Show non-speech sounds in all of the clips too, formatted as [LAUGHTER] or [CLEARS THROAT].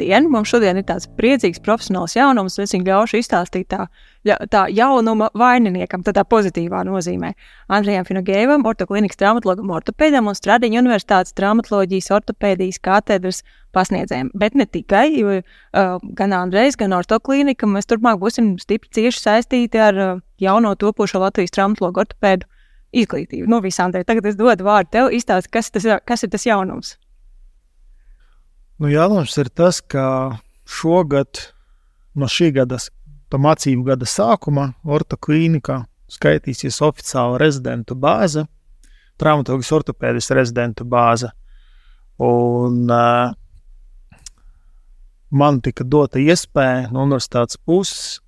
Labdien! Mums šodien ir tāds priecīgs profesionāls jaunums, un es viņu ļaušu izstāstīt tā, tā jaunuma vaininiekam, tādā pozitīvā nozīmē. Andrejam Finogēvam, ortoklinikas traumatologam, ortopēdam un Stradiņu universitātes traumatoloģijas ortopēdijas katedras pasniedzējiem. Bet ne tikai, jo uh, gan Andrejs, gan ortoklinika mēs turpmāk būsim stipri cieši saistīti ar uh, jauno topošo Latvijas traumatologu ortopēdu izglītību. Nu, viss, Andrej, tagad es dodu vārdu tev, izstāsti, kas, tas, kas ir tas jaunums. Nu, jautājums ir tas, ka šogad, no šī gada, mācību gada sākuma, Orta klīnikā skaitīsies oficiāla rezidentu bāze, traumatoloģijas ortopēdijas rezidentu bāze. Un, uh, man tika dota iespēja no universitātes puses,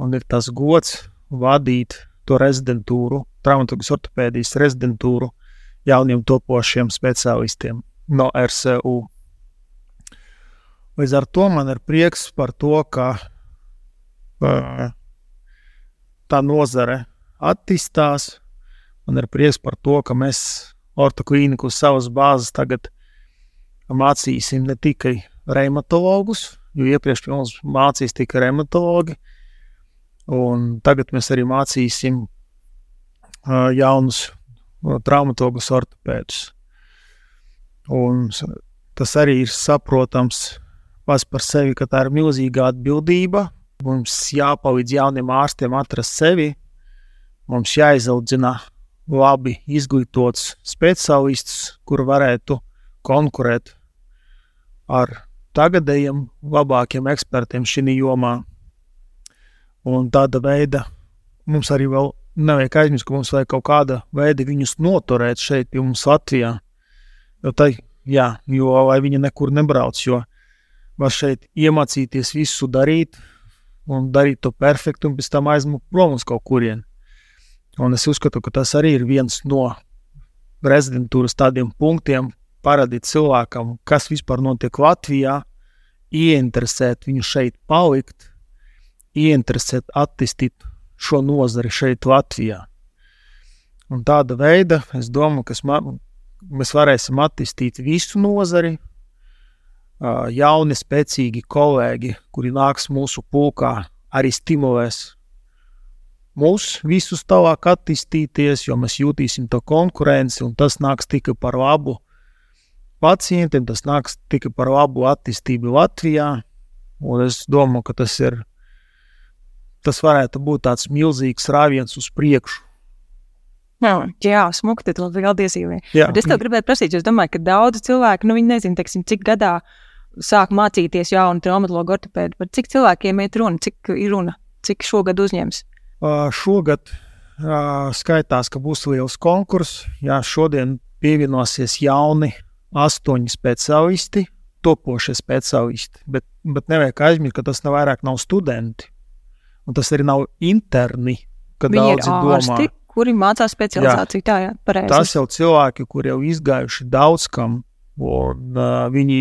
un ir tas gods vadīt to rezidentūru, traumatoloģijas ortopēdijas rezidentūru jauniem topošiem speciālistiem no RSU. Līdz ar to man ir prieks par to, ka tā nozare attīstās. Man ir prieks par to, ka mēs ortoklīniku savas bāzes tagad mācīsim ne tikai reumatologus, jo iepriekš mums mācīs tikai reumatologi, un tagad mēs arī mācīsim uh, jaunus uh, traumatologus ortopēdus. Un tas arī ir saprotams pats par sevi, ka tā ir milzīga atbildība. Mums jāpalīdz jauniem ārstiem atrast sevi, mums jāizaudzina labi izglītots speciālists, kur varētu konkurēt ar tagadējiem labākiem ekspertiem šajā jomā. Un tāda veida mums arī vēl nevajag aizmirst, ka mums vajag kaut kāda veida viņus noturēt šeit, pie mums Latvijā. Jo, tai, jā, jo lai viņi nekur nebrauc, jo var šeit iemācīties visu darīt, un darīt to perfektu, un pēc tam aizmukt prom uz kaut kurien. Un es uzskatu, ka tas arī ir viens no rezidentūras tādiem punktiem, parādīt cilvēkam, kas vispār notiek Latvijā, ieinteresēt viņu šeit palikt, ieinteresēt attīstīt šo nozari šeit Latvijā. Un tāda veida, es domāju, ka mēs varēsim attīstīt visu nozari, jauni, spēcīgi kolēģi, kuri nāks mūsu pulkā, arī stimulēs mūs visus tālāk attīstīties, jo mēs jutīsim to konkurenci, un tas nāks tikai par labu pacientiem, tas nāks tikai par labu attīstību Latvijā. Un es domāju, ka tas ir. Tas varētu būt tāds milzīgs rāviens uz priekšu. Jā, jā smukti, tad vēl diezīvē. Es tev gribēju prasīt, jo es domāju, ka daudz cilvēku, nu, viņi nezina, teiksim, cik gadā uh, sāk mācīties jaunu traumatologu ortopēdu. Par cik cilvēkiem iet runa, cik ir runa, cik šogad uzņems? Uh, šogad uh, skaitās, ka būs liels konkurss. Jā, šodien pievienosies jauni astoņi speciālisti, topošie speciālisti. Bet, bet nevajag aizmirst, ka tas nav vairāk nav studenti. Un tas arī nav interni, kad Viņi daudzi domā. Kuri mācās specializāciju, jā, tā jā, pareizi. Tas jau cilvēki, kuri jau izgājuši daudz kam, un uh, viņi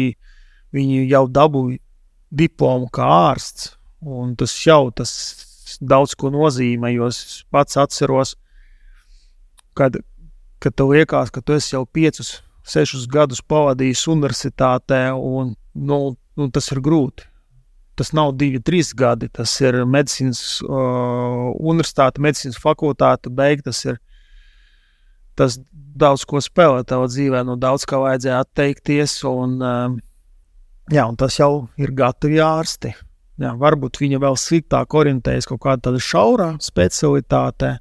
Viņi jau dabūja diplomu kā ārsts, tas jau tas daudz ko nozīmē. Jo es pats atceros, kad, kad tev liekas, ka tu esi jau piecus, sešus gadus pavadījis universitātē, un nu, nu, tas ir grūti. Tas nav divi, trīs gadi. Tas ir medicīnas uh, universitāte, medicīnas fakultāte, beigta. Tas ir tas daudz ko spēlē tavā dzīvē, no daudz kā vajadzēja atteikties. Un, uh, Jā, un tas jau ir gatavi ārsti. Jā, varbūt viņa vēl sliktāk orientējas kaut kādā tādā šaurā specialitātē,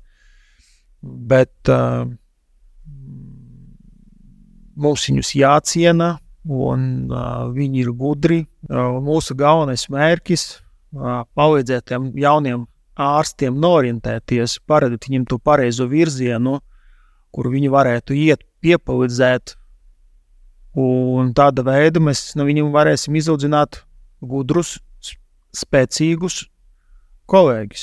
bet uh, mums viņus jāciena, un uh, viņi ir gudri. Uh, mūsu galvenais mērķis uh, - palīdzēt tiem jauniem ārstiem norientēties, parādīt viņiem to pareizo virzienu, kur viņi varētu iet, piepalīdzēt Un tāda veida mēs no viņiem varēsim izaudzināt gudrus, spēcīgus kolēģus.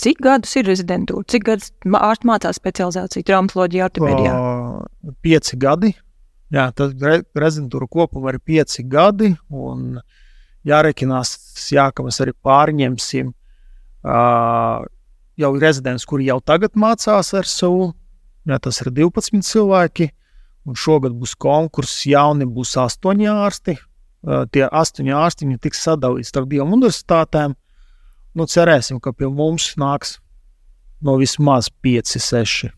Cik gadus ir rezidentūra? Cik gadus ārsts mācās specializāciju traumatoloģijā, ortopēdijā? Pieci gadi. Jā, tad re, rezidentūra kopumā ir pieci gadi. Un jārekinās, jā, ka mēs arī pārņemsim uh, jau rezidents, kuri jau tagad mācās ar savu. Jā, tas ir 12 cilvēki. Uh, Un šogad būs konkurss, jauni būs astoņi ārsti. tie astoņi ārstiņi tiks sadalīti starp divām universitātēm. Nu, cerēsim, ka pie mums nāks no vismaz 5, 6.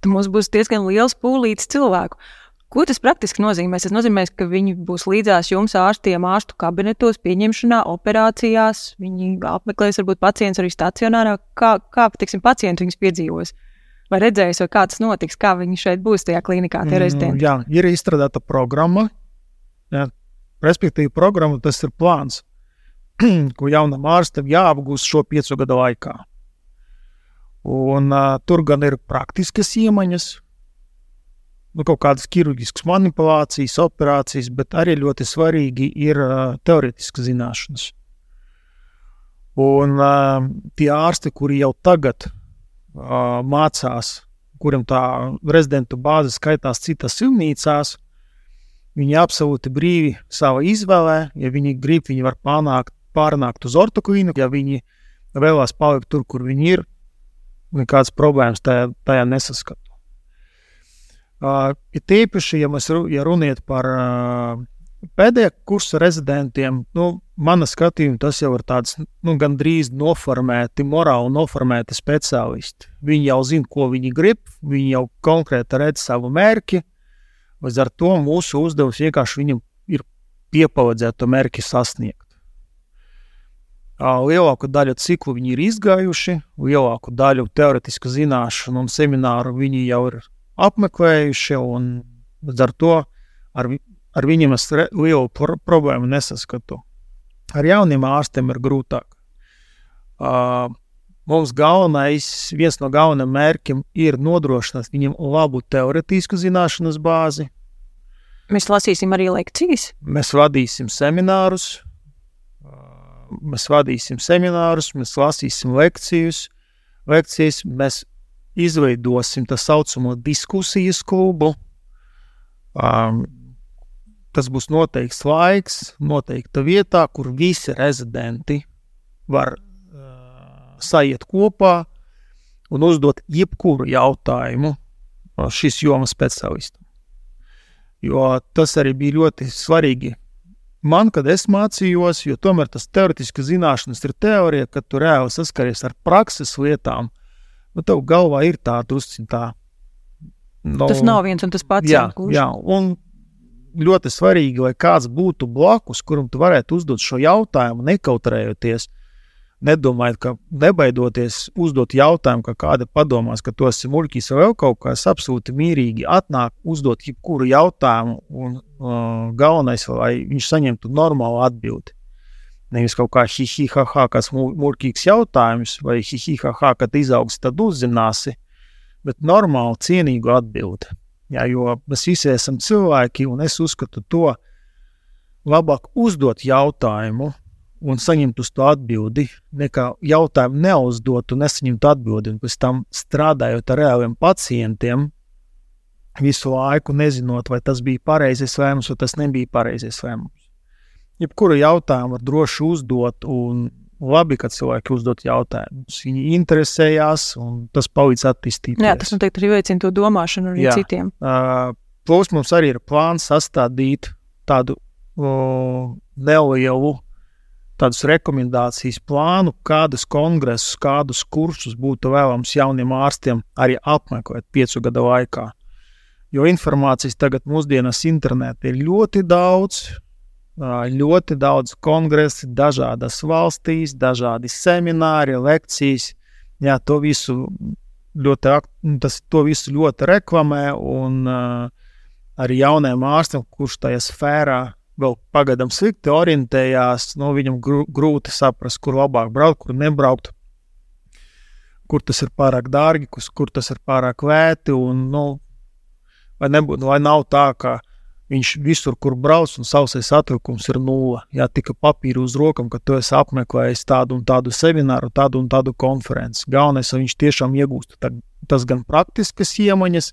Tad mums būs diezgan liels pūlītis cilvēku. Ko tas praktiski nozīmē? Tas nozīmē, ka viņi būs līdzās jums ārstiem, ārstu kabinetos, pieņemšanā, operācijās. Viņi apmeklēs, varbūt pacients arī stacionārā. Kā, kā tiksim, pacienti viņus piedzīvos? Vai redzējis, vai kā tas notiks, kā viņi šeit būs tajā klinikā, tie rezidenti? Mm, jā, ir izstrādāta programma. Jā, respektīvi, programma tas ir plāns, [CLEARS THROAT] ko jaunam ārstam jāapgūst šo piecu gadu laikā. Un, uh, tur gan ir praktiskas iemaņas, nu, kaut kādas ķirurģiskas manipulācijas, operācijas, bet arī ļoti svarīgi ir uh, teorētiskas zināšanas. Un uh, tie ārsti, kuri jau tagad uh, mācās, kuriem tā rezidentu bāze skaitās citās slimnīcās, viņi absolūti brīvi savā izvēlē. Ja viņi grib, viņi var panākt, pārnākt uz ortoklīnu, ja viņi vēlās palikt tur, kur viņi ir. Nekādas problēmas tajā, tajā nesaskata. Uh, ir tīpaši, ja mēs ja runājam par uh, pēdējā kursa rezidentiem, nu, manā skatījumā tas jau ir tāds nu, gandrīz noformēti, morāli noformēti speciālisti. Viņi jau zina, ko viņi grib, viņi jau konkrēti redz savu mērķi. Līdz ar to mūsu uzdevums vienkārši viņam ir piepaudzēt to mērķi sasniegt. Lielāko daļu ciklu viņi ir izgājuši, lielāko daļu teorētisku zināšanu un semināru viņi jau ir apmeklējuši, un līdz ar to ar, ar viņiem es lielu pro problēmu nesaskatu. Ar jauniem ārstiem ir grūtāk. Uh, mums galvenais, viens no galvenajiem mērķiem ir nodrošināt viņiem labu teoretisku zināšanas bāzi. Mēs lasīsim arī lekcijas. Mēs vadīsim seminārus, mēs vadīsim seminārus, mēs lasīsim lekcijas, lekcijas mēs izveidosim tā saucamo diskusijas klubu. Um, tas būs noteikts laiks, noteikta vietā, kur visi rezidenti var uh, sajiet kopā un uzdot jebkuru jautājumu šīs jomas speciālistam. Jo tas arī bija ļoti svarīgi man, kad es mācījos, jo tomēr tas teorētiski zināšanas ir teorija, kad tu reāli saskaries ar prakses lietām, nu, tev galvā ir tā drusciņā tā. No, tas nav viens un tas pats. Jā, jā, un ļoti svarīgi, lai kāds būtu blakus, kuram tu varētu uzdot šo jautājumu, nekautrējoties. Nedomājiet, ka nebaidoties uzdot jautājumu, ka kāda padomās, ka tu esi muļķis vai vēl kaut kas absolūti mierīgi, atnāk uzdot jebkuru jautājumu, un uh, galvenais, lai viņš saņemtu normālu atbildi. Nevis kaut kā hihihaha, kas mūrkīgs jautājums, vai hihihaha, kad izaugs, tad uzzināsi, bet normāli cienīgu atbildi. Jā, jo mēs visi esam cilvēki, un es uzskatu to labāk uzdot jautājumu un saņemt uz to atbildi, nekā jautājumu neuzdot un nesaņemt atbildi. Un pēc tam strādājot ar reāliem pacientiem, visu laiku nezinot, vai tas bija pareizais lēmums vai tas nebija pareizais lēmums jebkuru jautājumu var droši uzdot. Labi, ka cilvēki uzdod jautājumus. Viņi interesējās, un tas palīdz attīstīt. Jā, tas noteikti arī veicina to domāšanu arī Jā. citiem. Uh, plus mums arī ir plāns sastādīt tādu uh, nelielu tādus rekomendācijas plānu, kādus kongresus, kādus kursus būtu vēlams jauniem ārstiem arī apmeklēt piecu gadu laikā. Jo informācijas tagad mūsdienās internetā ir ļoti daudz, ļoti daudz kongresu, dažādas valstīs, dažādi semināri, lekcijas. Jā, to visu ļoti, tas, to visu ļoti reklamē, un uh, arī jaunajam ārstam, kurš tajā sfērā vēl pagaidām slikti orientējās, nu, viņam grūti saprast, kur labāk braukt, kur nebraukt, kur tas ir pārāk dārgi, kur, kur tas ir pārāk lēti. Un, nu, vai, nebūtu, vai nav tā, ka Viņš visur, kur brauc, un sausais atvilkums ir nulle. Jā, tika papīra uz rokām, ka tu esi apmeklējis tādu un tādu semināru, tādu un tādu konferenci. Galvenais, lai viņš tiešām iegūst tas gan praktiskas iemaņas,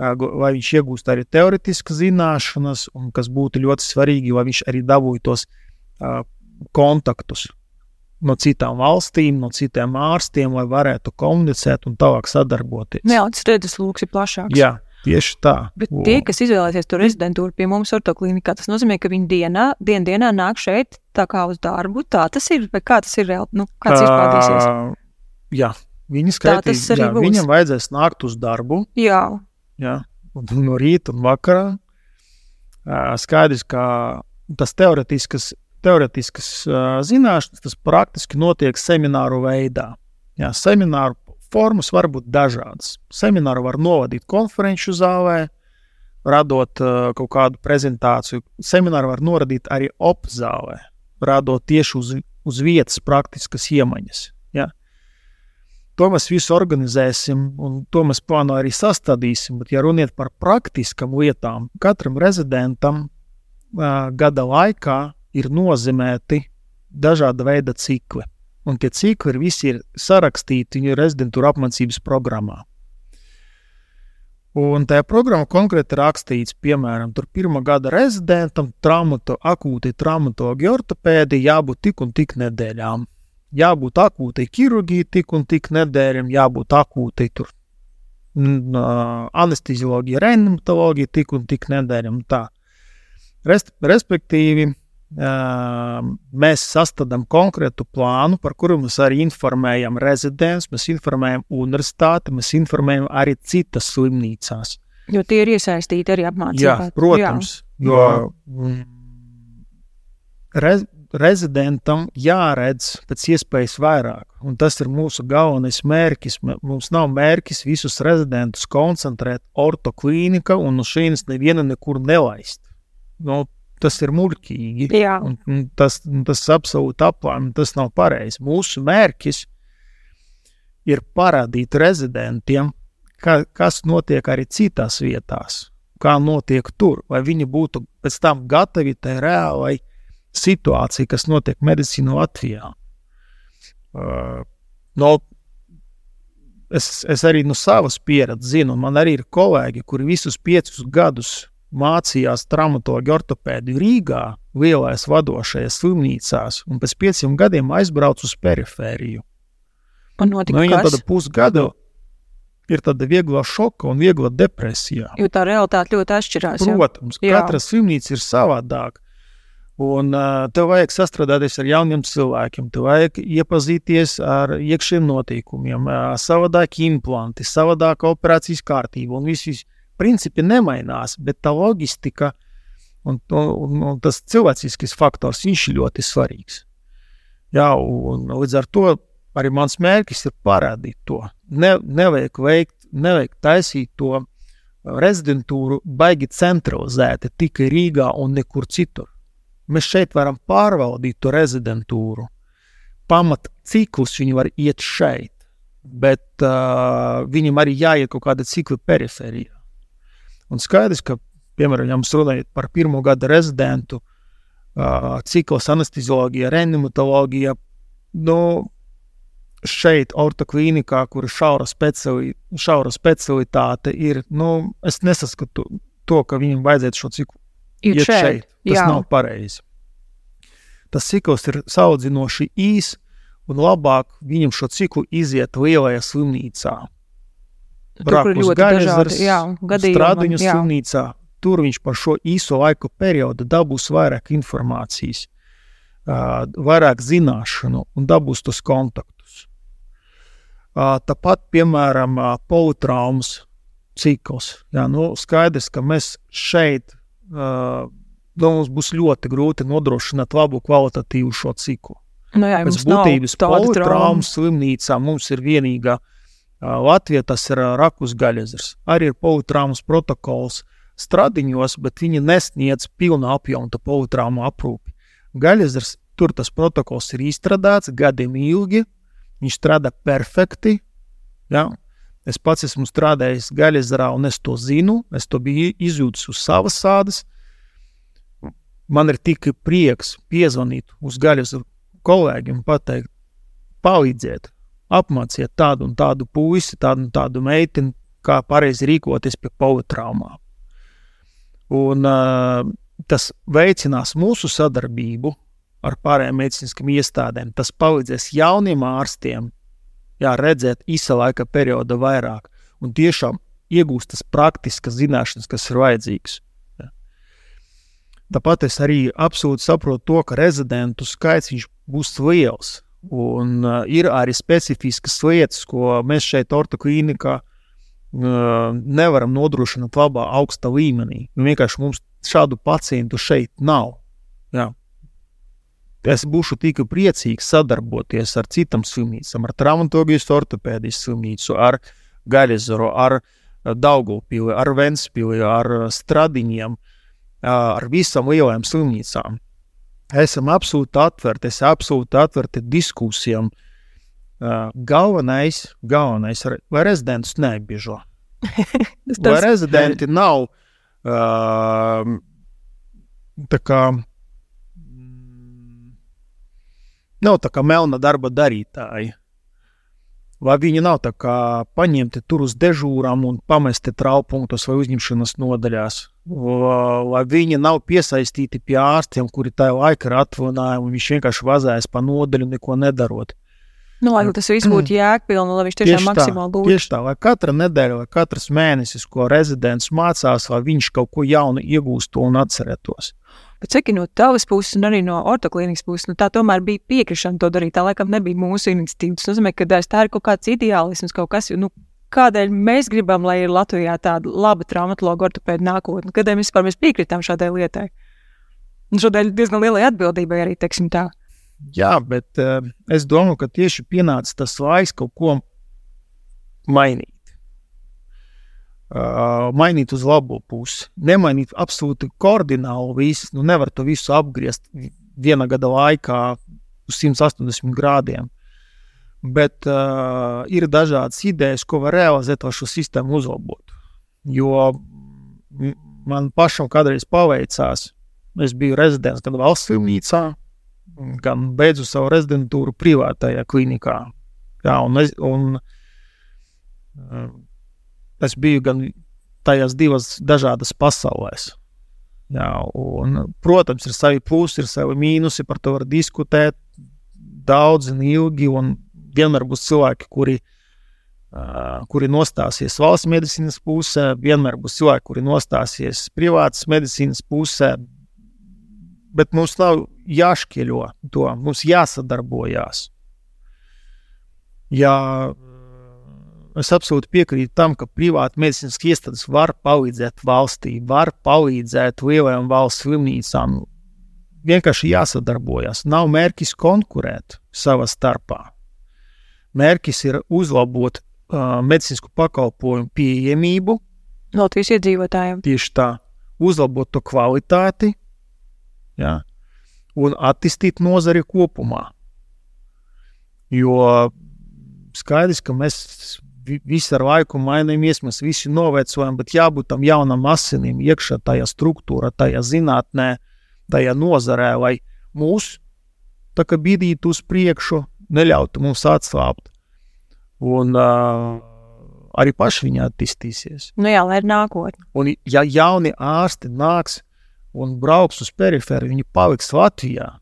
lai viņš iegūst arī teoretiskas zināšanas, un kas būtu ļoti svarīgi, lai viņš arī dabūtu tos kontaktus no citām valstīm, no citiem ārstiem, lai varētu komunicēt un tālāk sadarboties. Jā, tas redzes lūks ir plašāks. Jā. Tieši tā. Bet tie, kas izvēlēsies to rezidentūru pie mums, ortoklinikā, tas nozīmē, ka viņi dienā, dien dienā nāk šeit tā kā uz darbu. Tā tas ir, vai kā tas ir reāli? Nu, kāds izpaudīsies? Jā, viņi skaitīs, jā, būs. viņam vajadzēs nākt uz darbu. Jā, Jā, un no rīta un vakarā. Skaidrs, ka tas teoretiskas, teoretiskas zināšanas, tas praktiski notiek semināru veidā. Jā, semināru formas var būt dažādas. Semināru var novadīt konferenču zālē, radot ā, kaut kādu prezentāciju. Semināru var noradīt arī opzālē, radot tieši uz, uz vietas praktiskas iemaņas. Jā. To mēs visu organizēsim, un to mēs plāno arī sastādīsim. Bet, ja runiet par praktiskām lietām, katram rezidentam uh, gada laikā ir nozīmēti dažāda veida cikli. Un tie cikli ir visi ir sarakstīti viņu rezidentūra apmācības programmā. Un tajā programmā konkrēti rakstīts, piemēram, tur pirmā gada rezidentam traumato, akūti traumatologi ortopēdi jābūt tik un tik nedēļām jābūt akūtai ķirurģijai, tik un tik nedēļām, jābūt akūtai tur ā, anestezioloģija, reanimatoloģija, tik un tik nedēļām. Respektīvi, mēs sastādām konkrētu plānu, par kuru mēs arī informējam rezidents, mēs informējam universitāti, mēs informējam arī citas slimnīcās. jo tie ir iesaistīti arī Jā, apmācībā. protams, jo mm, rez, rezidentam jāredz pēc iespējas vairāk. Un tas ir mūsu galvenais mērķis. Mums nav mērķis visus rezidentus koncentrēt ortoklīnika un no šīs nevienu nekur nelaist. Nu, tas ir muļķīgi. Un, un tas, tas absolūti aplāmi, tas nav pareizi. Mūsu mērķis ir parādīt rezidentiem, ka, kas notiek arī citās vietās, kā notiek tur, lai viņi būtu pēc tam gatavi tai reālai situācijai, kas notiek medicīnā Latvijā. Uh, no, es, es arī no savas pieredzes zinu, un man arī ir kolēģi, kuri visus piecus gadus mācījās traumatoloģiju ortopēdiju Rīgā, lielais vadošajās slimnīcās, un pēc pieciem gadiem aizbraucu uz perifēriju. un notika Nu, viņam tāda pusgada ir tāda viegla šoka un viegla depresija. Jo tā realitāte ļoti atšķirās. Protams, Jā. katra slimnīca ir savādāka. Un uh, tev vajag sastrādāties ar jauniem cilvēkiem, tev vajag iepazīties ar iekšējiem notikumiem, uh, savādāk implanti, savādāk operācijas kārtība. Un viss šis principi nemainās, bet tā loģistika un, un, un tas cilvēciskais faktors ir ļoti svarīgs. Jā, un līdz ar to arī mans mērķis ir parādīt to. Ne, nevajag veikt, nevajag taisīt to rezidentūru baigi centralizēti tikai Rīgā un nekur citur. Mēs šeit varam pārvaldīt to rezidentūru. Pamat ciklus viņi var iet šeit, bet uh, viņam arī jāiet kaut kāda cikla perifērijā. Un skaidrs, ka, piemēram, ja mums runājot par pirmo gada rezidentu, cikls anestezioloģija, reanimatoloģija, nu, šeit, ortoklinikā, kur ir šaura, speciali, šaura specialitāte, ir, nu, es nesaskatu to, ka viņam vajadzētu šo ciklu iet šeit. šeit. Tas jā. nav pareizi. Tas cikls ir saudzinoši īs, un labāk viņam šo ciklu iziet lielajā slimnīcā. Tur, kur ir Rakus ļoti Gaļezers, dažādi jā, gadījumi. Stradiņu jā. slimnīcā. Tur viņš par šo īso laiku periodu dabūs vairāk informācijas, vairāk zināšanu un dabūs tos kontaktus. Tāpat, piemēram, politraumas cikls. Jā, nu, skaidrs, ka mēs šeit nu, mums būs ļoti grūti nodrošināt labu kvalitatīvu šo ciklu. Nu, jā, Pēc būtības politraumas slimnīcā mums ir vienīgā ā, Latvijā, tas ir Rakus Gaļezers. Arī ir politraumas protokols stradiņos, bet viņi nesniedz pilnu apjomu politraumu aprūpi. Gaļezers tur tas protokols ir izstrādāts gadiem ilgi, viņš strādā perfekti. Ja? Es pats esmu strādājis Gaļezerā, un es to zinu, es to biju izjūtis uz savas sādas. Man ir tikai prieks piezvanīt uz Gaļezeru kolēģiem, pateikt, palīdziet, apmāciet tādu un tādu puisi, tādu un tādu meiteni, kā pareizi rīkoties pie politraumām. Un uh, tas veicinās mūsu sadarbību ar pārējām medicīniskām iestādēm. Tas palīdzēs jauniem ārstiem jā, redzēt īsa laika perioda vairāk. Un tiešām iegūstas praktiskas zināšanas, kas ir vajadzīgas. Ja. Tāpat es arī absolūti saprotu to, ka rezidentu skaits būs liels. Un uh, ir arī specifiskas lietas, ko mēs šeit, ortoklinikā, uh, nevaram nodrošināt labā, augsta līmenī. Nu, vienkārši mums šādu pacientu šeit nav. Jā. Es būšu tikai priecīgs sadarboties ar citām slimnīcām, ar traumatoloģijas ortopēdijas slimnīcu, ar Gaļezaru, ar Daugupili, ar Ventspili, ar Stradiņiem, ar visām lielajām slimnīcām esam absolūti atverti, es absolūti atverti diskusijām. Uh, galvenais, galvenais, lai rezidents neapbiežo. [LAUGHS] lai rezidenti nav uh, tā kā, nav tā kā melna darba darītāji. Vai viņi nav tā kā paņemti tur uz dežūrām un pamesti traupunktos vai uzņemšanas nodaļās? Vai viņi nav piesaistīti pie ārstiem, kuri tajā laikā ir atvaļinājumi, un viņš vienkārši vazājas pa nodaļu, neko nedarot? Nu, lai tas viss [CLEARS THROAT] būtu jēgpilni, lai viņš tiešām tieši maksimāli būtu. Tieši tā, lai katra nedēļa vai katrs mēnesis, ko rezidents mācās, lai viņš kaut ko jaunu iegūstu un atcerētos. Bet cik no tavas puses, un arī no ortoklīnikas puses, nu, tā tomēr bija piekrišana to darīt. Tā laikam nebija mūsu iniciatīva. Tas nozīmē, ka tā ir kaut kāds ideālisms, kaut kas, nu, kādēļ mēs gribam, lai ir Latvijā tāda laba traumatologa ortopēda nākotne, kādēļ vispār mēs piekritām šādai lietai. Un šodien diezgan lielai atbildībai arī, teiksim tā. Jā, bet uh, es domāju, ka tieši pienāca tas laiks kaut ko mainīt uh, mainīt uz labo pusi. Nemainīt absolūti kardināli visu. Nu, nevar to visu apgriezt viena gada laikā uz 180 grādiem. Bet uh, ir dažādas idejas, ko var realizēt, lai šo sistēmu uzlabotu. Jo man pašam kādreiz paveicās, es biju rezidents gan valsts slimnīcā, gan beidzu savu rezidentūru privātajā klinikā. Jā, un, es, un, uh, es biju gan tajās divās dažādās pasaulēs. Jā, un, protams, ir savi plusi, ir savi mīnusi, par to var diskutēt daudz un ilgi. Un vienmēr būs cilvēki, kuri, uh, kuri nostāsies valsts medicīnas pusē, vienmēr būs cilvēki, kuri nostāsies privātas medicīnas pusē. Bet mums nav jāšķieļo to, mums jāsadarbojās. Jā, es absolūti piekrītu tam, ka privāta medicīnas iestādes var palīdzēt valstī, var palīdzēt lielajām valsts slimnīcām. Vienkārši jāsadarbojas. Nav mērķis konkurēt savā starpā. Mērķis ir uzlabot uh, medicīnisku pakalpojumu pieejamību Latvijas iedzīvotājiem. Tieši tā, uzlabot to kvalitāti jā, un attīstīt nozari kopumā. Jo skaidrs, ka mēs visi ar laiku mainamies, mēs visi novecojam, bet jābūt tam jaunam asinim iekšā tajā struktūrā, tajā zinātnē, tajā nozarē, lai mūs bidītu uz priekšu, neļautu mums atslābt. Un uh, arī paši viņi attīstīsies. Nu jā, lai ir nākotne. Un ja jauni ārsti nāks un brauks uz perifēriju, viņi paliks Latvijā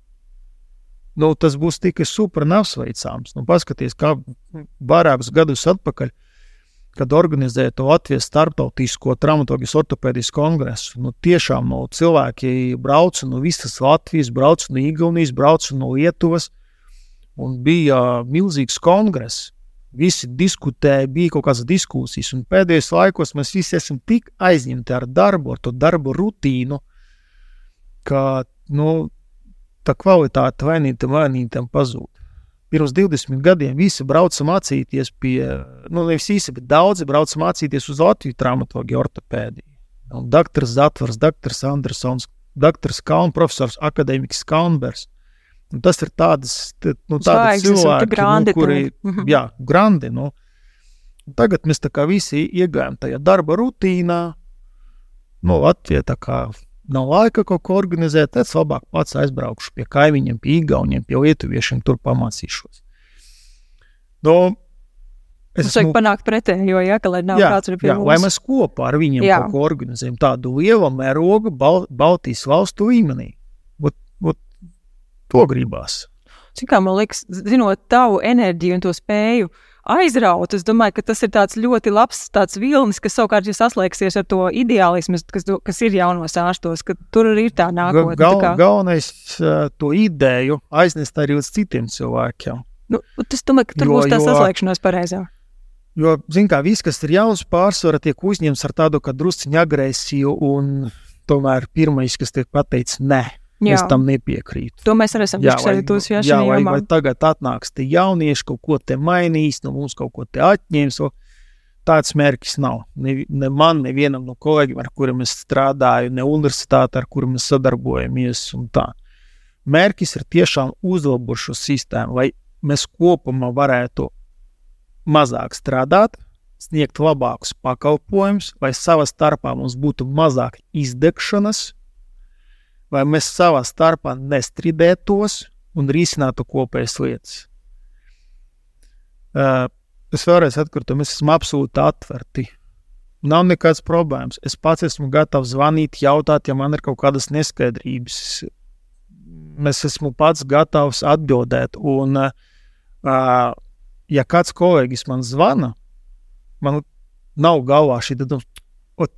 nu, tas būs tikai super neapsveicams. Nu, paskaties, kā vairākus gadus atpakaļ, kad organizēja to Latvijas starptautisko traumatoloģijas ortopēdijas kongresu. Nu, tiešām no cilvēki brauca no visas Latvijas, brauca no Igaunijas, brauca no Lietuvas, un bija milzīgs kongress. Visi diskutēja, bija kaut kādas diskusijas, un pēdējos laikos mēs visi esam tik aizņemti ar darbu, ar to darbu rutīnu, ka nu, tā kvalitāte vainītam, vainītam pazūd. Pirms 20 gadiem visi brauca mācīties pie, nu, nevis visi, bet daudzi brauca mācīties uz Latviju traumatoloģiju, ortopēdiju. Doktors Zatvars, doktors Andersons, doktors Kalns, profesors akadēmiks Kalnbergs. Un tas ir tādas, nu, grandi, nu, kuri, mhm. jā, grandi, nu. Tagad mēs tā visi iegājām tajā darba rutīnā, nu, Latvija tā kā nav laika kaut ko organizēt, tad es labāk pats aizbraukšu pie kaimiņiem, pie īgauniem, pie lietuviešiem, tur pamācīšos. Nu, es domāju, ka panākt pretējo, ja, lai nav jā, kāds pie jā, mums. Lai mēs kopā ar viņiem jā. kaut ko organizējam, tādu lielu mērogu Bal Baltijas valstu līmenī. To gribās. Cik kā man liekas, zinot tavu enerģiju un to spēju aizraut. Es domāju, ka tas ir ļoti labs tāds vilnis, kas savukārt ja saslēgsies ar to ideālismu, kas, kas ir jaunos ārstos, ka tur arī ir tā nākotne. Gal, tā kā... Galvenais uh, to ideju aiznest arī uz citiem cilvēkiem. Nu, tas domāju, ka tur jo, būs tā jo, saslēgšanās pareizā. Jo, zināmā mērā, viss, kas ir jauns, pārsvarā tiek uzņemts ar tādu drusciņu agresiju, un tomēr pirmais, kas tiek pateikts, nē, Jā. es tam nepiekrītu. To mēs arī esam diskutējuši. Jā, jā vai, vai tagad atnāks tie jaunieši, kaut ko te mainīs, no mums kaut ko te atņems. Tāds mērķis nav. Ne, ne man, nevienam no kolēģiem, ar kuriem es strādāju, ne universitāte, ar kuriem mēs sadarbojamies. Mērķis ir tiešām uzlabot šo sistēmu, lai mēs kopumā varētu mazāk strādāt, sniegt labākus pakalpojumus, vai savā starpā mums būtu mazāk izdegšanas, vai mēs savā starpā nestrīdētos un risinātu kopējas lietas. Uh, es vēlreiz atkārtoju, mēs esam absolūti atverti. Nav nekādas problēmas. Es pats esmu gatavs zvanīt, jautāt, ja man ir kaut kādas neskaidrības. Es esmu pats gatavs atbildēt. Un, uh, ja kāds kolēģis man zvana, man nav galvā šī doma,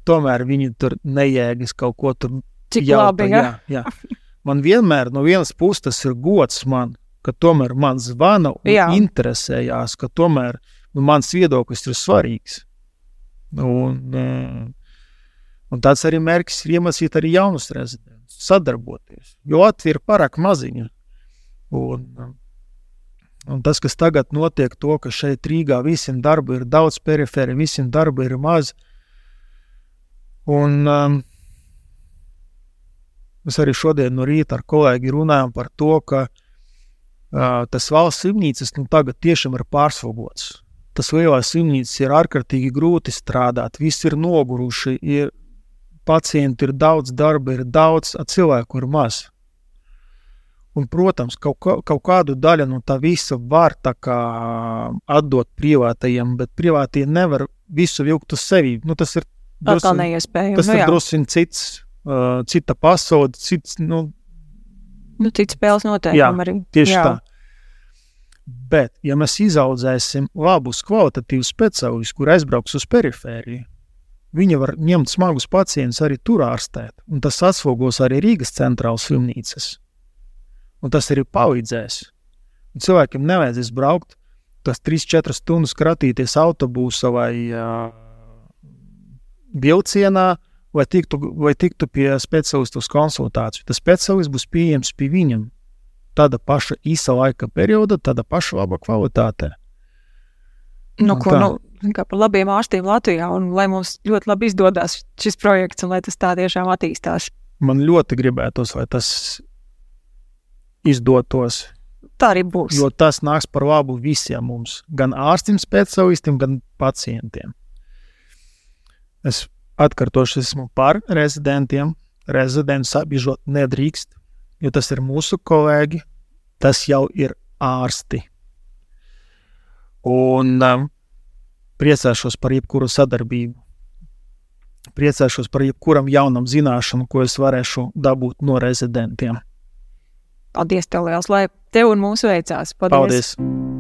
tomēr viņi tur nejēgas kaut ko tur. Cik jautā, labi, ja? jā, jā. Man vienmēr no vienas puses tas ir gods man, ka tomēr man zvana un jā. interesējās, ka tomēr nu, mans viedoklis ir svarīgs. Un, un tāds arī mērķis ir iemācīt arī jaunus rezidentus, sadarboties, jo Latvija ir pārāk maziņa. Un, Un tas, kas tagad notiek, to, ka šeit Rīgā visiem darba ir daudz, perifēri visiem darba ir maz. Un, um, mēs arī šodien no rīta ar kolēģi runājam par to, ka uh, tas valsts slimnīcas nu, tagad tiešām ir pārslogots. Tas lielais slimnīcas ir ārkārtīgi grūti strādāt, visi ir noguruši, ir pacienti ir daudz, darba ir daudz, cilvēku ir maz. Un, protams, kaut, kaut kādu daļu no tā visa var tā atdot privātajiem, bet privātie nevar visu vilkt uz sevi. Nu, tas ir atkal neiespējami. Tas nu, ir drusku cits, uh, cita pasaule, cits. Nu, nu, cits spēles noteikumi arī. Tieši jā. tā. Bet, ja mēs izaudzēsim labus, kvalitatīvus speciālistus, kur aizbrauks uz perifēriju, viņi var ņemt smagus pacientus arī tur ārstēt. Un tas atslogos arī Rīgas centrālas slimnīcas un tas arī palīdzēs. Un cilvēkiem nevajadzēs braukt tas 3-4 stundas kratīties autobusā vai uh, vilcienā, vai tiktu, vai tiktu pie speciālista uz konsultāciju. Tas speciālists būs pieejams pie viņam. Tāda paša īsa laika perioda, tāda paša laba kvalitāte. Nu, ko, tā. nu, kā par labiem ārstiem Latvijā, un lai mums ļoti labi izdodas šis projekts, un lai tas tā tiešām attīstās. Man ļoti gribētos, lai tas izdotos. Tā arī būs. Jo tas nāks par labu visiem mums, gan ārstiem, speciālistiem, gan pacientiem. Es atkārtošu, esmu par rezidentiem. Rezidents apbiežot nedrīkst, jo tas ir mūsu kolēģi, tas jau ir ārsti. Un um, priecāšos par jebkuru sadarbību. Priecāšos par jebkuram jaunam zināšanu, ko es varēšu dabūt no rezidentiem. Paldies, tev liels, lai tev un mūsu veicās. Paldies! Paldies.